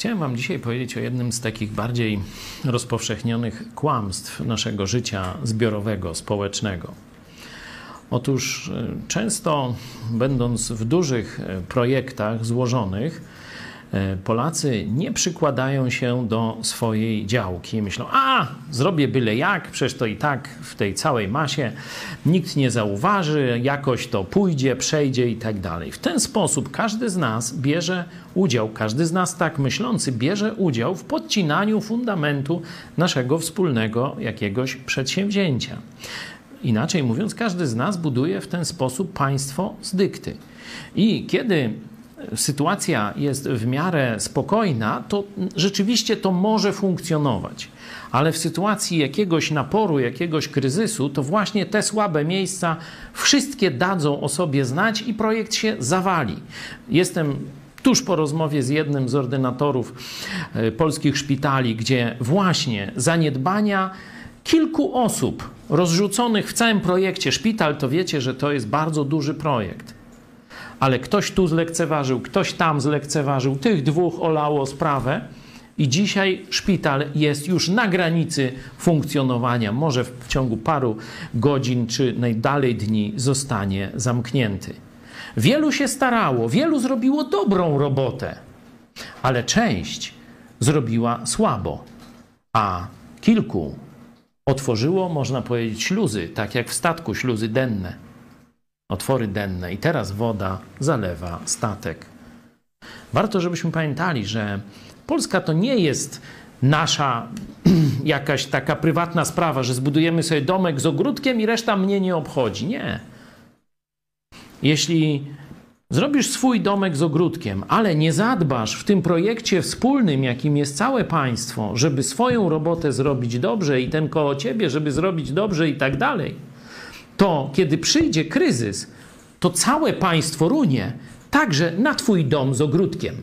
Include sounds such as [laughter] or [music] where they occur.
Chciałem Wam dzisiaj powiedzieć o jednym z takich bardziej rozpowszechnionych kłamstw naszego życia zbiorowego, społecznego. Otóż e, często, będąc w dużych e, projektach złożonych, Polacy nie przykładają się do swojej działki. Myślą, a zrobię byle jak, przecież to i tak w tej całej masie nikt nie zauważy, jakoś to pójdzie, przejdzie i tak dalej. W ten sposób każdy z nas bierze udział, każdy z nas tak myślący bierze udział w podcinaniu fundamentu naszego wspólnego jakiegoś przedsięwzięcia. Inaczej mówiąc, każdy z nas buduje w ten sposób państwo z dykty. I kiedy sytuacja jest w miarę spokojna, to rzeczywiście to może funkcjonować. Ale w sytuacji jakiegoś naporu, jakiegoś kryzysu, to właśnie te słabe miejsca wszystkie dadzą o sobie znać i projekt się zawali. Jestem tuż po rozmowie z jednym z ordynatorów e, polskich szpitali, gdzie właśnie zaniedbania kilku osób rozrzuconych w całym projekcie szpital, to wiecie, że to jest bardzo duży projekt. Ale ktoś tu zlekceważył, ktoś tam zlekceważył, tych dwóch olało sprawę. I dzisiaj szpital jest już na granicy funkcjonowania. Może w ciągu paru godzin czy najdalej dni zostanie zamknięty. Wielu się starało, wielu zrobiło dobrą robotę, ale część zrobiła słabo, a kilku otworzyło, można powiedzieć, śluzy, tak jak w statku, śluzy denne, otwory denne, i teraz woda zalewa statek. Warto, żebyśmy pamiętali, że Polska to nie jest nasza [clears throat] jakaś taka prywatna sprawa, że zbudujemy sobie domek z ogródkiem i reszta mnie nie obchodzi. Nie. Jeśli zrobisz swój domek z ogródkiem, ale nie zadbasz w tym projekcie wspólnym, jakim jest całe państwo, żeby swoją robotę zrobić dobrze i ten koło ciebie, żeby zrobić dobrze i tak dalej, to kiedy przyjdzie kryzys, to całe państwo runie, także na twój dom z ogródkiem.